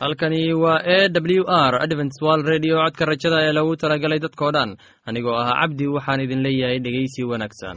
halkani waa e w r adventswal redio codka rajada ee lagu talagalay dadkoo dhan. Anigoo ah cabdi waxaan idin leeyahay dhegeysi wanaagsan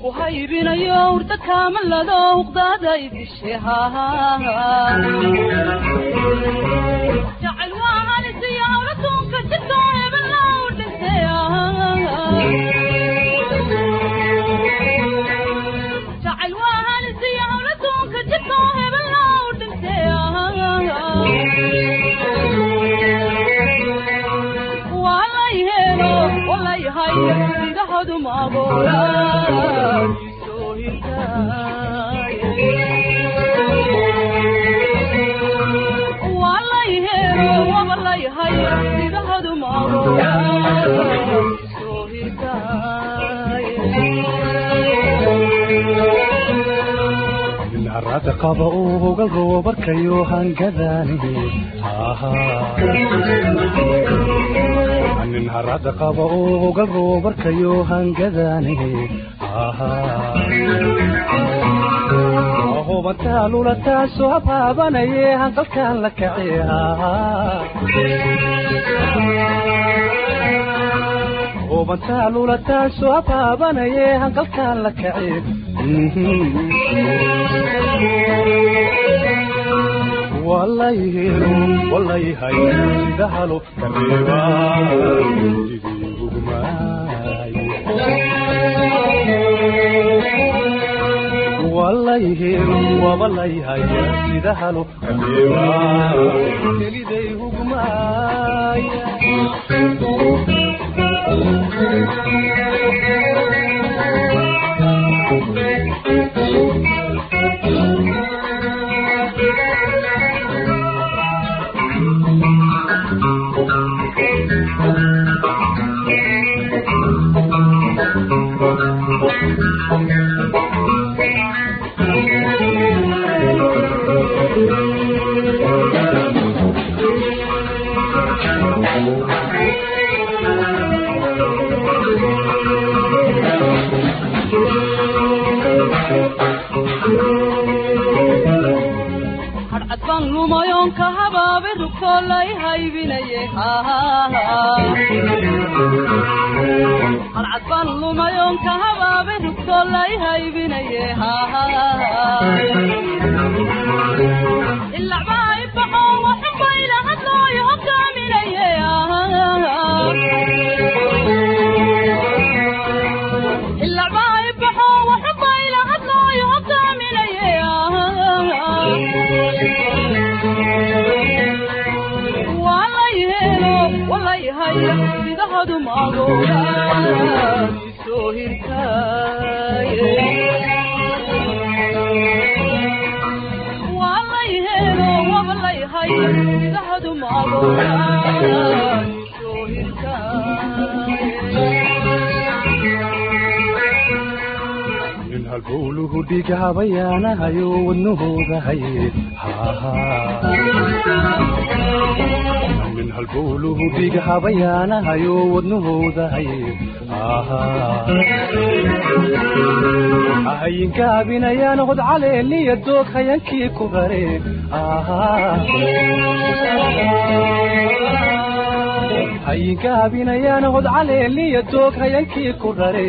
ku haybinayo urda kaamalado huqdaada qaba uu hogal roobarkayo hangadaani nin harada qaba uu hogal roobarkayo hangadaani hubantaa lulataasoo habaabanaye hanqalkaan la kace hubantaa lulataasoo habaabanaye hanqalkaan la kace walayhelo walayhay sida halo kareeba sidii hugmaaye walayhelo wabalayhay sida halo kareeba keliday hugmaaya hadcadbaan lumayoonka habaabe rugtoo lay haybinaye idahadu maagola isoo hirtaaye walayhelo wabalayhay idahadu maagola isoo hirtaaye nin halbowlu halbowluhu dhigahabayaanahayo wadnahooda haye halbowluhu dhigahabayaanahayo wadnahooda haye hayinkaabinayaan hod caleeliya doog hayankii ku rare hayinkaabinayaan hod caleeliya doog hayankii ku rare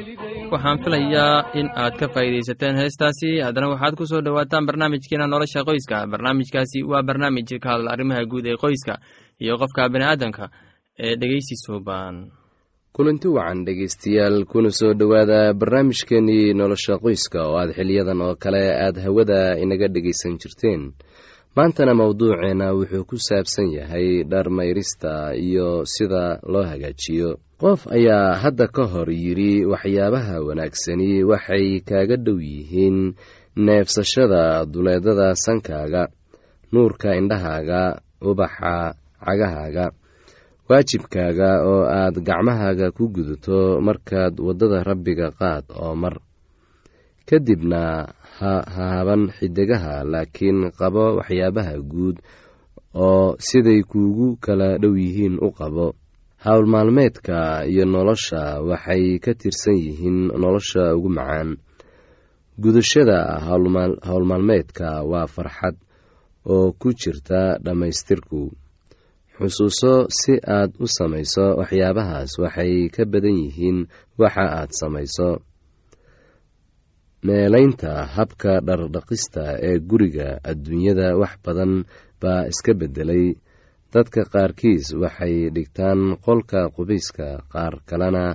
waxaan filayaa in aad ka faa'iidaysateen heestaasi. Haddana waxaad ku soo dhowaataan barnaamijkeena nolosha qoyska. Barnaamijkaasi waa barnaamij ka hadla arrimaha guud ee qoyska iyo qofka bini'aadanka ee dhegeysi suuban kulanti wacan dhegaystayaal kuna soo dhowaada barnaamijkeenii nolosha qoyska oo aad xiliyadan oo kale aad hawada inaga dhegaysan jirteen. Maantana mowduuceena wuxuu ku saabsan yahay dhar mayrista iyo sida loo hagaajiyo qof ayaa hadda ka hor yidhi waxyaabaha wanaagsani waxay kaaga dhow yihiin neefsashada duleedada sankaaga nuurka indhahaaga ubaxa cagahaaga waajibkaaga oo aad gacmahaaga ku gudato markaad waddada rabbiga qaad oo mar. Kadibna ha haaban xidigaha laakiin qabo waxyaabaha guud oo siday kuugu kala dhow yihiin u qabo howlmaalmeedka iyo nolosha waxay ka tirsan yihiin nolosha ugu macaan. Gudashada howlmaalmeedka waa farxad oo ku jirta dhammaystirku. Xusuuso si aad u samayso waxyaabahaas waxay ka badan yihiin waxa aad samayso meelaynta habka dhardhaqista ee guriga adduunyada wax badan baa iska beddelay dadka qaarkiis waxay dhigtaan qolka qubayska qaar kalena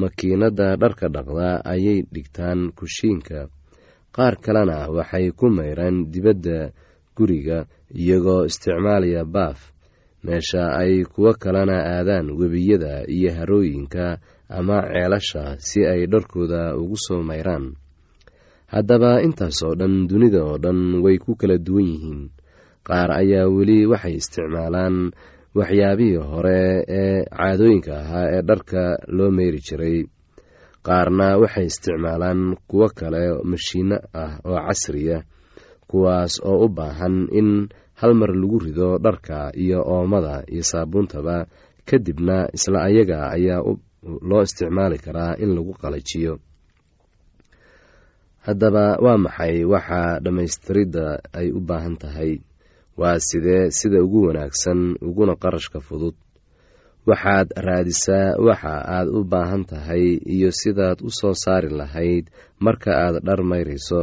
makiinadda dharka dhaqda ayay dhigtaan kushiinka. Qaar kalena waxay ku mayraan dibadda guriga iyagoo isticmaalaya baaf. Meesha ay kuwo kalena aadaan webiyada iyo harooyinka ama ceelasha si ay dharkooda ugu soo mayraan. Haddaba intaas oo dhan dunida oo dhan way ku kala duwan yihiin qaar ayaa weli waxay isticmaalaan waxyaabihii hore ee caadooyinka ahaa ee dharka loo meyri jiray. Qaarna waxay isticmaalaan kuwo kale mashiino ah oo casriya kuwaas oo u baahan in hal mar lagu rido dharka iyo oomada iyo saabuuntaba kadibna isla ayaga ayaa loo isticmaali karaa in lagu qalajiyo. Haddaba waa maxay waxa dhammaystiridda ay u baahan tahay waa sidee sida ugu wanaagsan uguna qarashka fudud. Waxaad raadisaa waxa aad u baahan tahay iyo sidaad u soo saari lahayd marka aad dhar mayrayso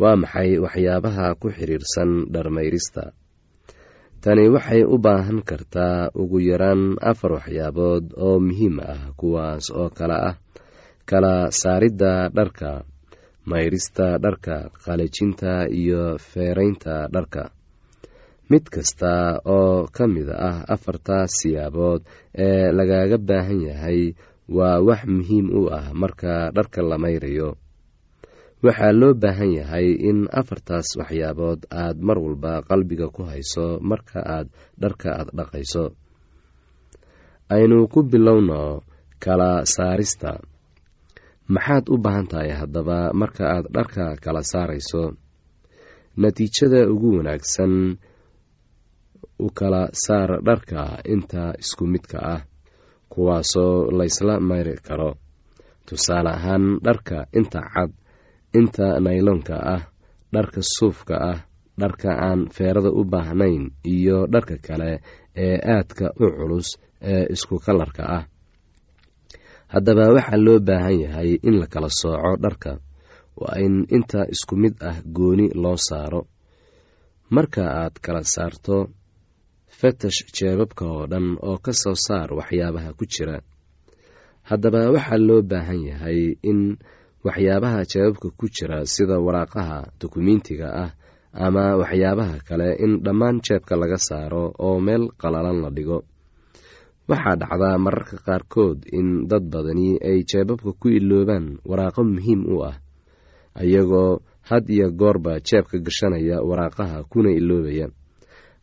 waa maxay waxyaabaha ku xidhiirsan dharmayrista? Tani waxay u baahan kartaa ugu yaraan afar waxyaabood oo muhiim ah kuwaas oo kale ah. Kala saaridda dharka mayrista dharka qalajinta iyo feeraynta dharka mid kasta oo ka mid ah afarta siyaabood ee lagaga baahan yahay waa wax muhiim u ah marka dharka la mayrayo. Waxaa loo baahan yahay in afartaas waxyaabood aad mar walba qalbiga ku hayso marka aad dharka aad dhaqayso. Aynu ku bilowno kala saarista. Maxaad u baahan tahay haddaba marka aad dharka kala saarayso? Natiijada ugu wanaagsan u kala saar dharka inta isku midka ah kuwaasoo laysla mayri karo. Tusaale ahaan dharka inta cad inta nayloonka ah dharka suufka ah dharka aan feerada u baahnayn iyo dharka kale ee aadka u culus ee isku kalarka ah. Haddaba waxaa loo baahan yahay in la kala sooco dharka. Waa in inta isku mid ah gooni loo saaro. Marka aad kala saarto fetash jeebabka oo dhan oo ka soo saar waxyaabaha ku jira. Haddaba waxaa loo baahan yahay in waxyaabaha jawaabka ku jira sida waraaqaha dukumentiga ah ama waxyaabaha kale in dhammaan jeebka laga saaro oo meel qalalan la dhigo. Waxaa dhacdaa mararka qaarkood in dad badani ay jeebabka ku iloobaan waraaqo muhiim u ah ayagoo had iyo goorba jeebka gashanaya waraaqaha kuna iloobaya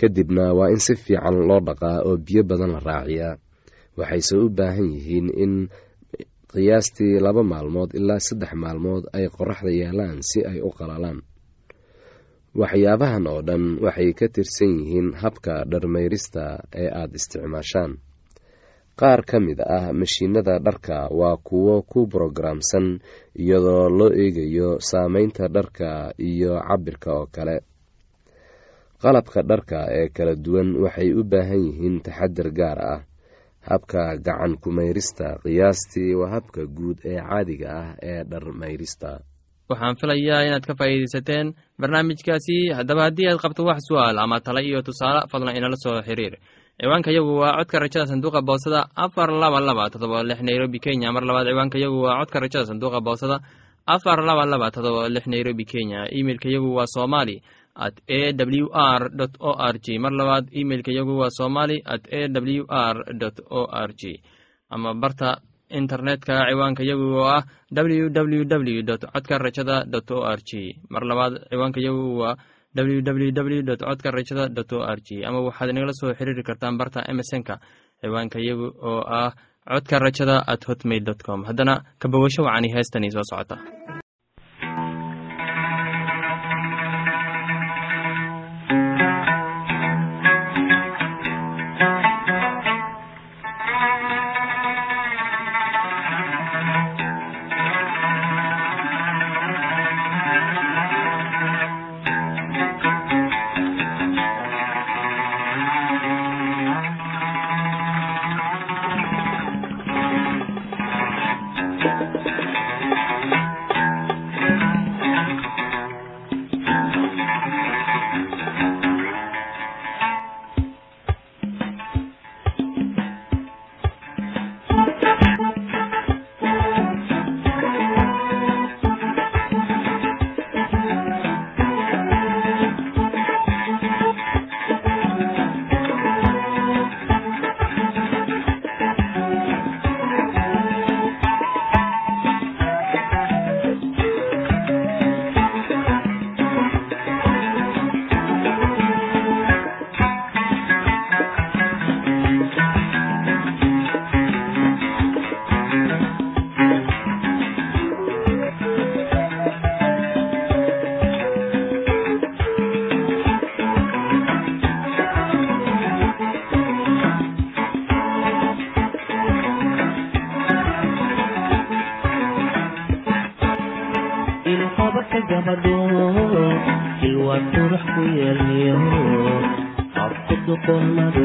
kadibna waa in si fiican loo dhaqaa oo biyo badan la raaciyaa. Waxayse u baahan yihiin in qiyaastii laba maalmood ilaa saddex maalmood ay qoraxda yeelaan si ay u qalalaan. Waxyaabahan oo dhan waxay ka tirsan yihiin habka dharmayrista ee aada isticmaashaan. Qaar ka mid ah mashiinada dharka waa kuwo ku brogaraamsan iyadoo loo eegayo saameynta dharka iyo cabirka oo kale qalabka dharka ee kala duwan waxay u baahan yihiin taxadar gaar ah. Habka gacan kumayrista qiyaastii waa habka guud ee caadiga ah ee dharmayrista. Waxaan filayaa inaad ka faa'iidaysateen barnaamijkaasi. Haddaba haddii aad qabto wax su'aal ama tale iyo tusaale fadlan inala soo xiriir. Ciwaanka yagu waa codka rajada sanduuqa boosada afar laba laba todoba lix nairobi kenya. Mar labaad ciwaanka yagu waa codka rajada sanduuqa boosada afar laba laba todoba lix nairobi kenya. Imeilka yagu waa somali at a w r o r g mar labaad imeilka yagu waa somali at a w r o r g ama barta internetka ciwaanka yagu oo ah w w w codka rajada dot o r g mar labaad ciwaanka yagu waa w codka rajada dot o r g ama waxaad inagala soo xiriiri kartaan barta emesonka ciwaanka yagu oo ah codka rajada at hotmail dot com. Haddana kabawasho wacani heestani soo socota aadoon xilwaa qurux ku yeelyo abka doqon mado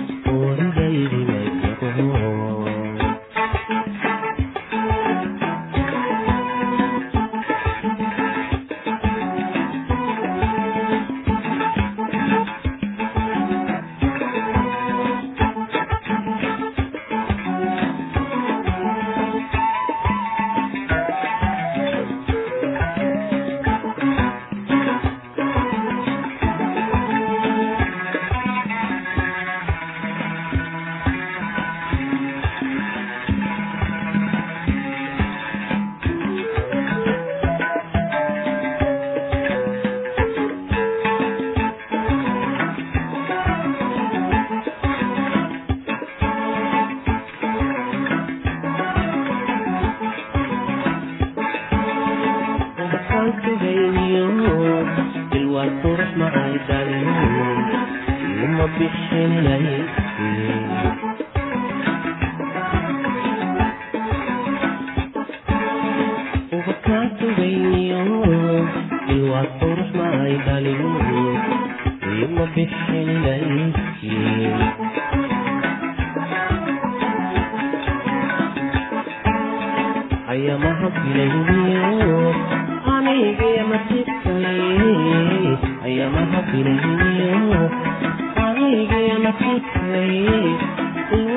qalbigeena xirtay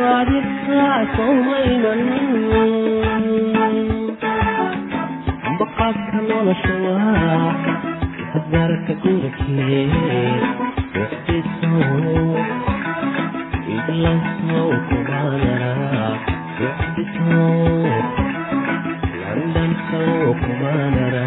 waadigsaasoo maynan baqaadka nolosha waa abaarka gurikee iglasmow kubaanara landankaw kubaanara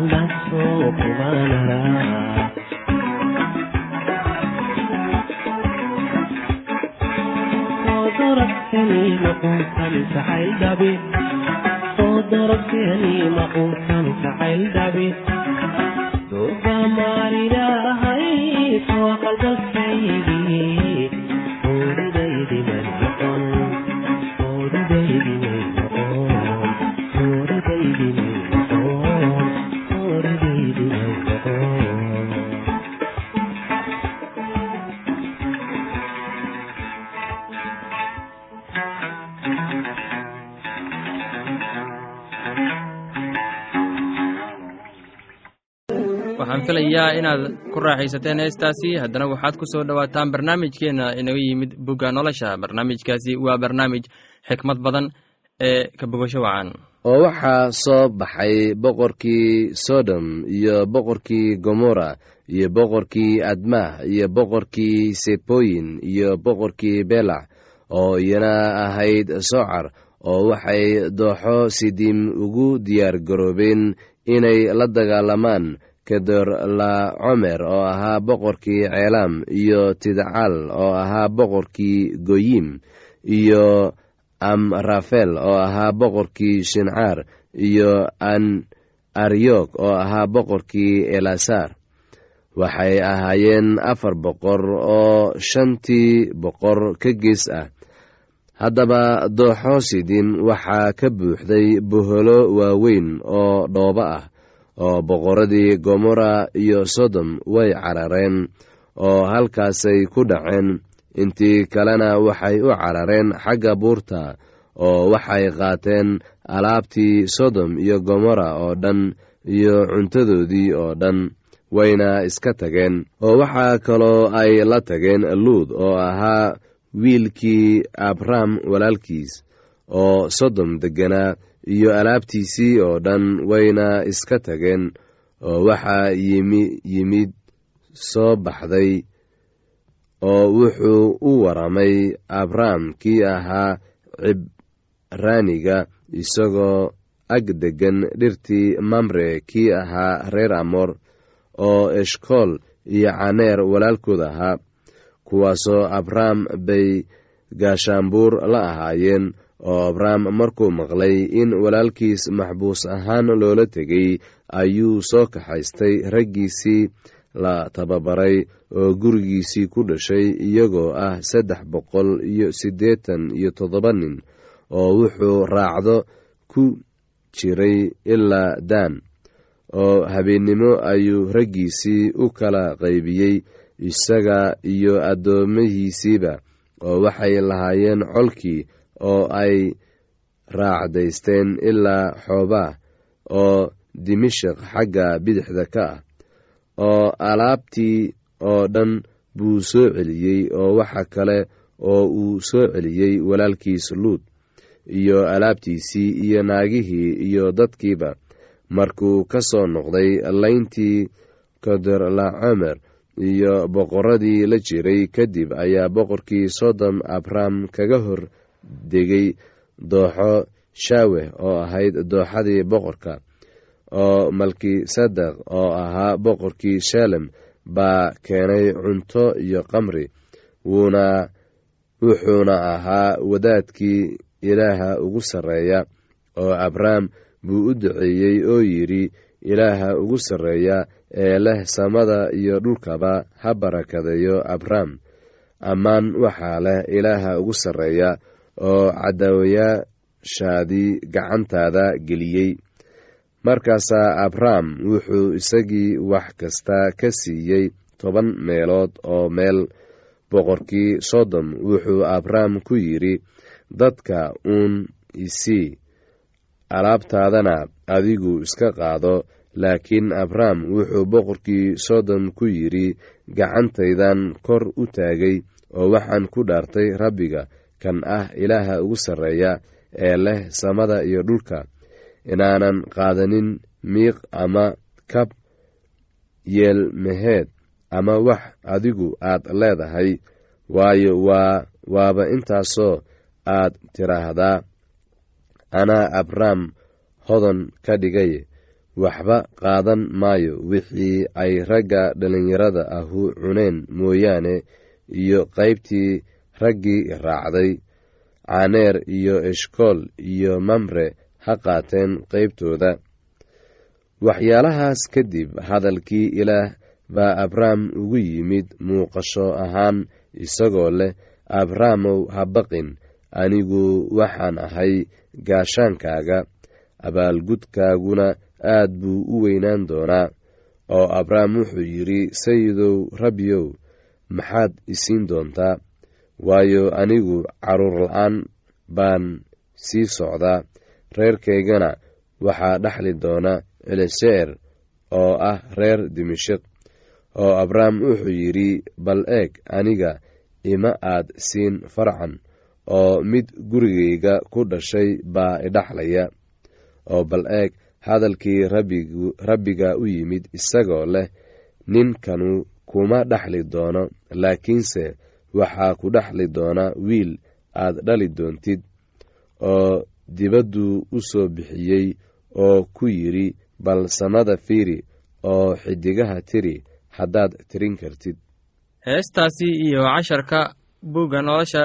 んだそうはなら ضربتني ما كنت متعيل دبي ضربتني ما كنت متعيل دبي دوبا ماري لا هاي سوى قلبي filayaa inaad ku raaxaysateen heestaasi. Haddana waxaad ku soo dhowaataan barnaamijkeenna inaga yimid bugga nolosha. Barnaamijkaasi waa barnaamij xikmad badan ee ka bogasho wacan. Oo waxaa soo baxay boqorkii sodom iyo boqorkii gomorra iyo boqorkii admah iyo boqorkii seboyin iyo boqorkii belac oo iyana ahayd socar oo waxay dooxo sidim ugu diyaar garoobeen inay la dagaalamaan kedor la comer oo ahaa boqorkii ceelaam iyo tidcaal oo ahaa boqorkii goyim iyo amrafel oo ahaa boqorkii shincaar iyo an aryok oo ahaa boqorkii elasaar waxay ahaayeen afar boqor oo shantii boqor ka gees ah. Haddaba dooxo sidin waxaa ka buuxday boholo waaweyn oo dhoobo ah oo boqorradii gomorra iyo sodom way carareen oo halkaasay ku dhaceen. Intii kalena waxay u carareen xagga buurta oo waxay qaateen alaabtii sodom iyo gomorra oo dhan iyo cuntadoodii oo dhan wayna iska tageen. Oo waxaa kaloo ay la tageen luud oo ahaa wiilkii abram walaalkiis oo sodom degganaa iyo alaabtiisii oo dhan wayna iska tageen oo waxaa yimi yimid soo baxday oo wuxuu u waramay abram kii ahaa cibraaniga isagoo ag deggan dhirtii mamre kii ahaa reer amor oo eshkool iyo caneer walaalkood ahaa kuwaasoo abram bay gaashaanbuur la ahaayeen oo abram markuu maqlay in walaalkiis maxbuus ahaan loola tegay ayuu soo kaxaystay raggiisii la tababaray oo gurigiisii ku dhashay iyagoo ah saddex boqol iyo siddeetan iyo toddoba nin oo wuxuu raacdo ku jiray ilaa daan oo habeennimo ayuu raggiisii u kala qaybiyey isaga iyo addoomihiisiiba oo waxay lahaayeen colkii oo ay raacdaysteen ilaa xoobaa oo dimashik xagga bidixda ka ah oo alaabtii oo dhan buu soo celiyey oo waxa kale oo uu soo celiyey walaalkiis luud iyo alaabtiisii iyo naagihii iyo dadkiiba. Markuu ka soo noqday layntii kodorlacomer iyo boqorradii la jiray kadib ayaa boqorkii sodom abram kaga hor degay dooxo shaaweh oo ahayd dooxadii boqorka. Oo malkisadeq oo ahaa boqorkii shalem baa keenay cunto iyo qamri. Wuuna wuxuuna ahaa wadaadkii ilaaha ugu sarreeya oo abram buu u duceeyey oo yidhi ilaaha ugu sarreeya ee leh samada iyo dhulkaba ha barakadeeyo abram ammaan waxaa leh ilaaha ugu sarreeya oo cadaawayaashaadii gacantaada geliyey. Markaasaa abram wuxuu isagii wax kasta ka siiyey toban meelood oo meel boqorkii sodom. Wuxuu abram ku yidhi dadka uun isii alaabtaadana adigu iska qaado. Laakiin abram wuxuu boqorkii sodom ku yidhi gacantaydan kor u taagay oo waxaan ku dhaartay rabbiga kan ah ilaaha ugu sarreeya ee leh samada iyo dhulka. Inaanan qaadanin miiq ama kab yeelmeheed ama wax adigu aad leedahay waayo waa waaba intaasoo aad tiraahdaa. Anaa abram hodan ka dhigay waxba qaadan maayo wixii ay ragga dhallinyarada ahu cuneen mooyaane iyo qaybtii raggii raacday caneer iyo eshkool iyo mamre ha qaateen qaybtooda. Waxyaalahaas kadib hadalkii ilaah baa abram ugu yimid muuqasho ahaan isagoo leh abramow ha baqin anigu waxaan ahay gaashaankaaga abaalgudkaaguna aad buu u weynaan doonaa. Oo abram wuxuu yidhi sayidow rabbiyow maxaad isiin doontaa waayo anigu carruur la'aan baan sii socdaa. Reerkaygana waxaa dhexli doona celeseer oo ah reer dimashik oo abrahm wuxuu yidhi bal eeg aniga ima aad siin farcan oo mid gurigayga ku dhashay baa idhaxlaya oo bal eeg hadalkii rabbiga u yimid isagoo leh ninkanu kuma dhexli doono laakiinse waxaa ku dhexli doona wiil aad dhali doontid oo dibadduu u soo bixiyey oo ku yidhi bal samada fiiri oo xidigaha tiri haddaad tirin kartid. Heestaasi iyo casharka buugga nolosha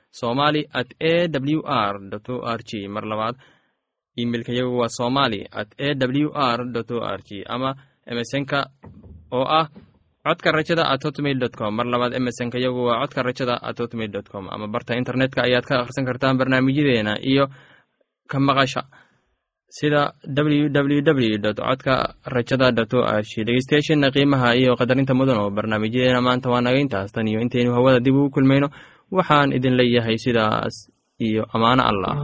somali at a w r o r g. Mar labaad imeilka yagu waa somali at a w r o r g. Ama emesonka oo ah codka rajada at hotmail dot com. Mar labaad emesonka yagu waa codka rajada at hotmail dot com. Ama barta internetka ayaad ka akhrisan kartaan barnaamijyadeena iyo ka maqasha sida www dot codka rajada dot o r g. Dhegeystayaasheena qiimaha iyo qadarinta mudan oo barnaamijyadeena maanta waa naga intaas. Iyo intaynu hawada dib ugu kulmayno waxaan idin leeyahay sidaas iyo ammaano allah